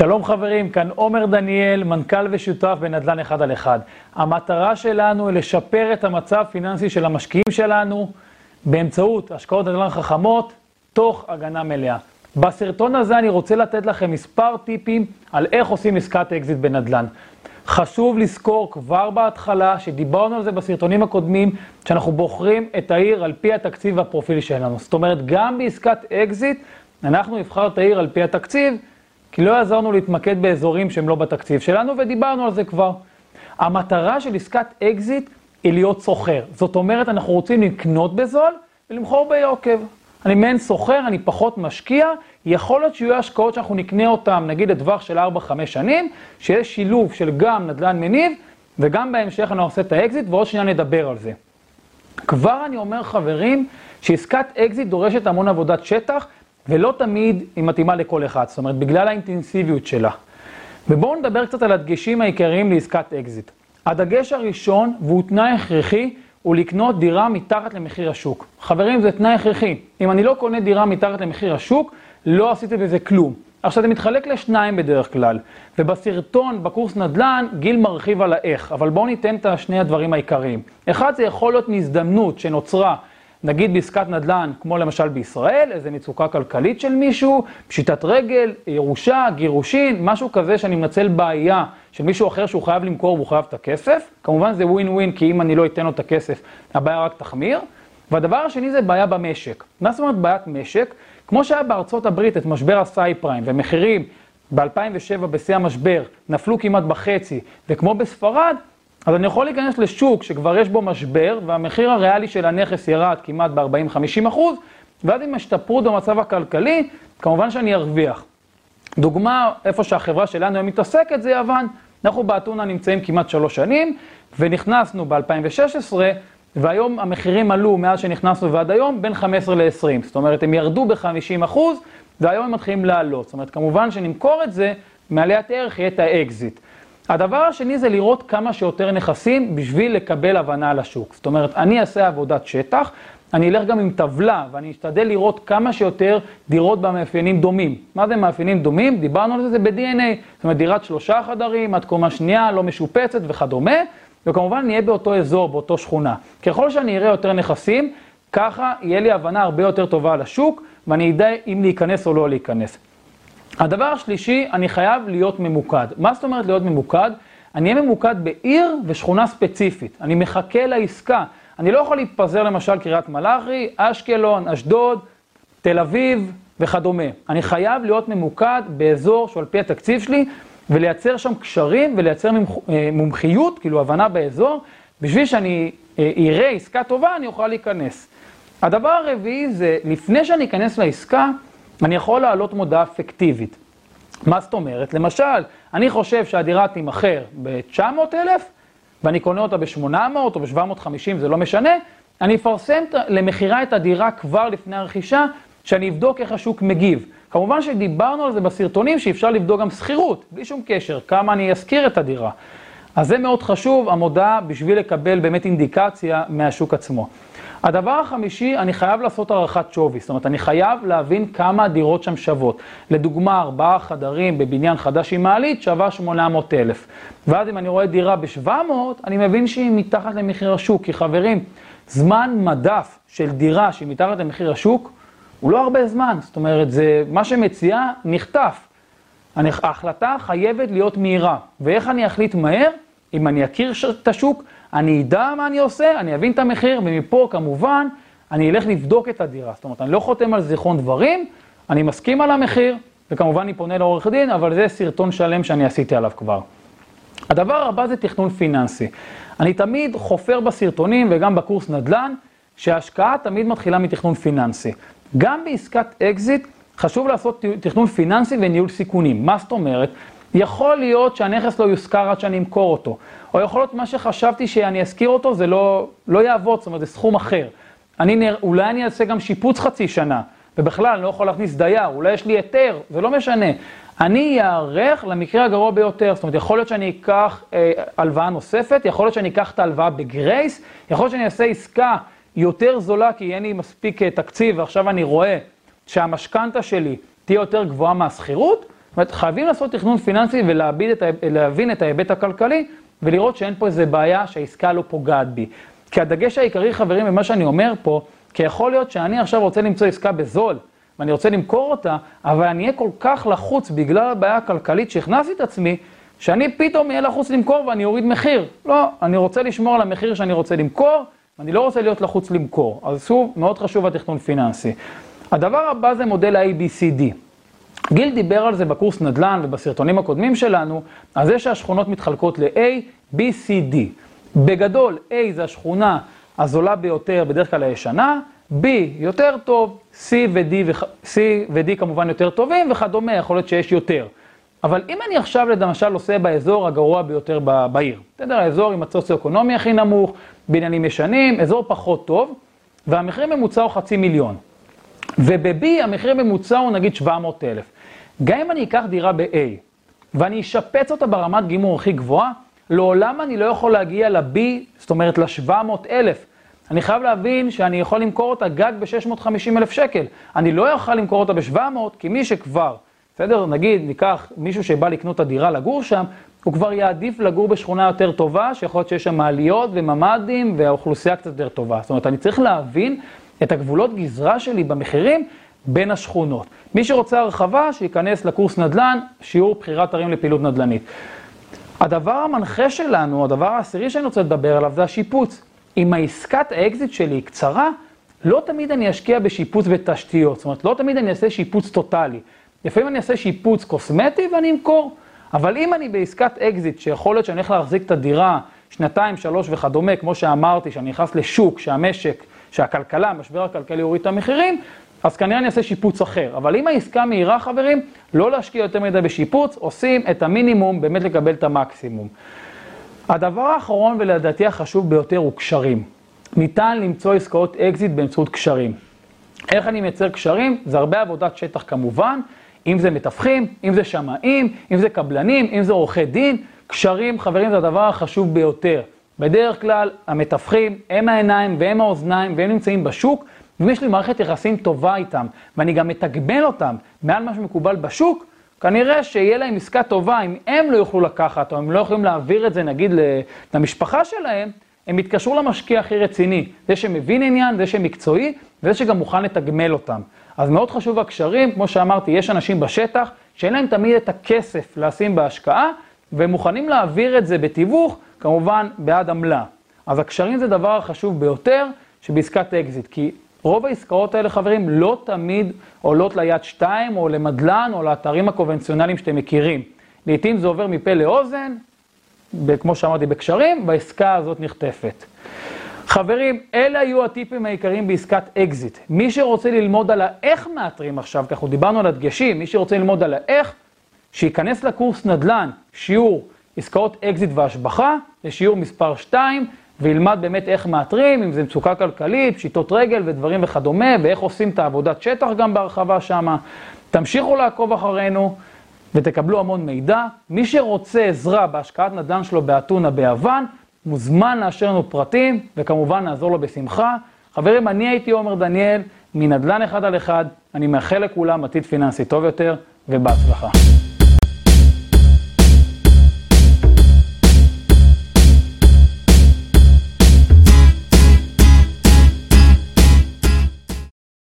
שלום חברים, כאן עומר דניאל, מנכ"ל ושותף בנדל"ן אחד על אחד. המטרה שלנו היא לשפר את המצב הפיננסי של המשקיעים שלנו באמצעות השקעות נדל"ן חכמות, תוך הגנה מלאה. בסרטון הזה אני רוצה לתת לכם מספר טיפים על איך עושים עסקת אקזיט בנדל"ן. חשוב לזכור כבר בהתחלה, שדיברנו על זה בסרטונים הקודמים, שאנחנו בוחרים את העיר על פי התקציב והפרופיל שלנו. זאת אומרת, גם בעסקת אקזיט, אנחנו נבחר את העיר על פי התקציב, כי לא יעזור לנו להתמקד באזורים שהם לא בתקציב שלנו, ודיברנו על זה כבר. המטרה של עסקת אקזיט היא להיות סוחר. זאת אומרת, אנחנו רוצים לקנות בזול ולמכור ביוקר. אני מעין סוחר, אני פחות משקיע, יכול להיות שיהיו השקעות שאנחנו נקנה אותן, נגיד לטווח של 4-5 שנים, שיש שילוב של גם נדל"ן מניב, וגם בהמשך אני עושה את האקזיט, ועוד שנייה נדבר על זה. כבר אני אומר, חברים, שעסקת אקזיט דורשת המון עבודת שטח, ולא תמיד היא מתאימה לכל אחד, זאת אומרת, בגלל האינטנסיביות שלה. ובואו נדבר קצת על הדגשים העיקריים לעסקת אקזיט. הדגש הראשון, והוא תנאי הכרחי, הוא לקנות דירה מתחת למחיר השוק. חברים, זה תנאי הכרחי. אם אני לא קונה דירה מתחת למחיר השוק, לא עשיתי בזה כלום. עכשיו, זה מתחלק לשניים בדרך כלל, ובסרטון, בקורס נדל"ן, גיל מרחיב על האיך, אבל בואו ניתן את שני הדברים העיקריים. אחד, זה יכול להיות מהזדמנות שנוצרה נגיד בעסקת נדל"ן, כמו למשל בישראל, איזו מצוקה כלכלית של מישהו, פשיטת רגל, ירושה, גירושין, משהו כזה שאני מנצל בעיה של מישהו אחר שהוא חייב למכור והוא חייב את הכסף. כמובן זה ווין ווין, כי אם אני לא אתן לו את הכסף, הבעיה רק תחמיר. והדבר השני זה בעיה במשק. מה זאת אומרת בעיית משק? כמו שהיה בארצות הברית את משבר הסאי פריים, ומחירים ב-2007 בשיא המשבר נפלו כמעט בחצי, וכמו בספרד, אז אני יכול להיכנס לשוק שכבר יש בו משבר, והמחיר הריאלי של הנכס ירד כמעט ב-40-50 אחוז, ואז עם השתפרות במצב הכלכלי, כמובן שאני ארוויח. דוגמה, איפה שהחברה שלנו היום מתעסקת זה יוון. אנחנו באתונה נמצאים כמעט שלוש שנים, ונכנסנו ב-2016, והיום המחירים עלו מאז שנכנסנו ועד היום בין 15 ל-20. זאת אומרת, הם ירדו ב-50 אחוז, והיום הם מתחילים לעלות. זאת אומרת, כמובן שנמכור את זה, מעליית ערך יהיה את האקזיט. הדבר השני זה לראות כמה שיותר נכסים בשביל לקבל הבנה על השוק. זאת אומרת, אני אעשה עבודת שטח, אני אלך גם עם טבלה ואני אשתדל לראות כמה שיותר דירות במאפיינים דומים. מה זה מאפיינים דומים? דיברנו על זה, זה ב- DNA. זאת אומרת, דירת שלושה חדרים, עד קומה שנייה, לא משופצת וכדומה, וכמובן נהיה באותו אזור, באותו שכונה. ככל שאני אראה יותר נכסים, ככה יהיה לי הבנה הרבה יותר טובה על השוק, ואני אדע אם להיכנס או לא להיכנס. הדבר השלישי, אני חייב להיות ממוקד. מה זאת אומרת להיות ממוקד? אני אהיה ממוקד בעיר ושכונה ספציפית. אני מחכה לעסקה. אני לא יכול להתפזר למשל קריית מלאכי, אשקלון, אשדוד, תל אביב וכדומה. אני חייב להיות ממוקד באזור שהוא על פי התקציב שלי, ולייצר שם קשרים ולייצר אה, מומחיות, כאילו הבנה באזור, בשביל שאני אה, אראה עסקה טובה, אני אוכל להיכנס. הדבר הרביעי זה, לפני שאני אכנס לעסקה, אני יכול להעלות מודעה פיקטיבית. מה זאת אומרת? למשל, אני חושב שהדירה תימכר ב-900,000, ואני קונה אותה ב-800 או ב-750, זה לא משנה, אני אפרסם למכירה את הדירה כבר לפני הרכישה, שאני אבדוק איך השוק מגיב. כמובן שדיברנו על זה בסרטונים, שאפשר לבדוק גם שכירות, בלי שום קשר, כמה אני אשכיר את הדירה. אז זה מאוד חשוב, המודעה, בשביל לקבל באמת אינדיקציה מהשוק עצמו. הדבר החמישי, אני חייב לעשות הערכת שווי, זאת אומרת, אני חייב להבין כמה הדירות שם שוות. לדוגמה, ארבעה חדרים בבניין חדש עם מעלית שווה 800 אלף. ואז אם אני רואה דירה ב-700, אני מבין שהיא מתחת למחיר השוק. כי חברים, זמן מדף של דירה שהיא מתחת למחיר השוק, הוא לא הרבה זמן. זאת אומרת, זה מה שמציעה נחטף. אני, ההחלטה חייבת להיות מהירה. ואיך אני אחליט מהר? אם אני אכיר את השוק, אני אדע מה אני עושה, אני אבין את המחיר, ומפה כמובן אני אלך לבדוק את הדירה. זאת אומרת, אני לא חותם על זיכרון דברים, אני מסכים על המחיר, וכמובן אני פונה לעורך דין, אבל זה סרטון שלם שאני עשיתי עליו כבר. הדבר הבא זה תכנון פיננסי. אני תמיד חופר בסרטונים וגם בקורס נדל"ן, שההשקעה תמיד מתחילה מתכנון פיננסי. גם בעסקת אקזיט חשוב לעשות תכנון פיננסי וניהול סיכונים. מה זאת אומרת? יכול להיות שהנכס לא יושכר עד שאני אמכור אותו, או יכול להיות מה שחשבתי שאני אשכיר אותו, זה לא, לא יעבוד, זאת אומרת, זה סכום אחר. אני, אולי אני אעשה גם שיפוץ חצי שנה, ובכלל אני לא יכול להכניס דייר, אולי יש לי היתר, זה לא משנה. אני אערך למקרה הגרוע ביותר, זאת אומרת, יכול להיות שאני אקח אה, הלוואה נוספת, יכול להיות שאני אקח את ההלוואה בגרייס, יכול להיות שאני אעשה עסקה יותר זולה, כי אין לי מספיק אה, תקציב, ועכשיו אני רואה שהמשכנתה שלי תהיה יותר גבוהה מהשכירות, זאת אומרת, חייבים לעשות תכנון פיננסי ולהבין את ההיבט הכלכלי, ולראות שאין פה איזה בעיה שהעסקה לא פוגעת בי. כי הדגש העיקרי, חברים, במה שאני אומר פה, כי יכול להיות שאני עכשיו רוצה למצוא עסקה בזול, ואני רוצה למכור אותה, אבל אני אהיה כל כך לחוץ בגלל הבעיה הכלכלית שהכנסתי את עצמי, שאני פתאום אהיה לחוץ למכור ואני אוריד מחיר. לא, אני רוצה לשמור על המחיר שאני רוצה למכור, ואני לא רוצה להיות לחוץ למכור. אז שוב, מאוד חשוב התכנון פיננסי. הדבר הבא זה מודל ה-ABCD. גיל דיבר על זה בקורס נדל"ן ובסרטונים הקודמים שלנו, על זה שהשכונות מתחלקות ל-A, B, C, D. בגדול, A זה השכונה הזולה ביותר, בדרך כלל הישנה, B יותר טוב, C ו-D, ו- C ו-D כמובן יותר טובים וכדומה, יכול להיות שיש יותר. אבל אם אני עכשיו למשל עושה באזור הגרוע ביותר בעיר, בסדר, האזור עם הסוציו-אקונומי הכי נמוך, בניינים ישנים, אזור פחות טוב, והמחיר ממוצע הוא חצי מיליון. וב-B המחיר ממוצע הוא נגיד 700 אלף. גם אם אני אקח דירה ב-A, ואני אשפץ אותה ברמת גימור הכי גבוהה, לעולם אני לא יכול להגיע ל-B, זאת אומרת ל-700 אלף. אני חייב להבין שאני יכול למכור אותה גג ב-650 אלף שקל. אני לא יכול למכור אותה ב-700, כי מי שכבר, בסדר? נגיד, ניקח מישהו שבא לקנות את הדירה לגור שם, הוא כבר יעדיף לגור בשכונה יותר טובה, שיכול להיות שיש שם מעליות וממ"דים והאוכלוסייה קצת יותר טובה. זאת אומרת, אני צריך להבין את הגבולות גזרה שלי במחירים בין השכונות. מי שרוצה הרחבה, שייכנס לקורס נדל"ן, שיעור בחירת ערים לפעילות נדל"נית. הדבר המנחה שלנו, הדבר העשירי שאני רוצה לדבר עליו, זה השיפוץ. אם העסקת האקזיט שלי היא קצרה, לא תמיד אני אשקיע בשיפוץ בתשתיות. זאת אומרת, לא תמיד אני אעשה שיפוץ טוטאלי. לפעמים אני אעשה שיפוץ קוסמטי ואני אמכור. אבל אם אני בעסקת אקזיט, שיכול להיות שאני הולך להחזיק את הדירה שנתיים, שלוש וכדומה, כמו שאמרתי, שאני נכנס לשוק, שהמשק, שהכלכלה, המשבר הכלכלי הוריד את המחירים, אז כנראה אני אעשה שיפוץ אחר. אבל אם העסקה מהירה, חברים, לא להשקיע יותר מדי בשיפוץ, עושים את המינימום, באמת לקבל את המקסימום. הדבר האחרון ולדעתי החשוב ביותר הוא קשרים. ניתן למצוא עסקאות אקזיט באמצעות קשרים. איך אני מייצר קשרים? זה הרבה עבודת שטח כמובן, אם זה מתווכים, אם זה שמאים, אם זה קבלנים, אם זה עורכי דין. קשרים, חברים, זה הדבר החשוב ביותר. בדרך כלל המתווכים הם העיניים והם האוזניים והם נמצאים בשוק, ואם יש לי מערכת יחסים טובה איתם, ואני גם מתגמל אותם מעל מה שמקובל בשוק, כנראה שיהיה להם עסקה טובה, אם הם לא יוכלו לקחת, או הם לא יכולים להעביר את זה נגיד למשפחה שלהם, הם יתקשרו למשקיע הכי רציני, זה שמבין עניין, זה שמקצועי, וזה שגם מוכן לתגמל אותם. אז מאוד חשוב הקשרים, כמו שאמרתי, יש אנשים בשטח שאין להם תמיד את הכסף לשים בהשקעה, והם מוכנים להעביר את זה בתיווך, כמובן בעד עמלה. אז הקשרים זה דבר החשוב ביותר שבעסקת אקזיט, כי רוב העסקאות האלה, חברים, לא תמיד עולות ליד שתיים, או למדלן, או לאתרים הקונבנציונליים שאתם מכירים. לעתים זה עובר מפה לאוזן, כמו שאמרתי, בקשרים, והעסקה הזאת נחטפת. חברים, אלה היו הטיפים העיקריים בעסקת אקזיט. מי שרוצה ללמוד על האיך מאתרים עכשיו, ככה דיברנו על הדגשים, מי שרוצה ללמוד על האיך, שייכנס לקורס נדל"ן, שיעור עסקאות אקזיט והשבחה, זה שיעור מספר 2, וילמד באמת איך מאתרים, אם זה מצוקה כלכלית, פשיטות רגל ודברים וכדומה, ואיך עושים את העבודת שטח גם בהרחבה שמה. תמשיכו לעקוב אחרינו ותקבלו המון מידע. מי שרוצה עזרה בהשקעת נדל"ן שלו באתונה ביוון, מוזמן להשאיר לנו פרטים, וכמובן נעזור לו בשמחה. חברים, אני הייתי עומר דניאל, מנדל"ן אחד על אחד, אני מאחל לכולם עתיד פיננסי טוב יותר, ובהצלחה.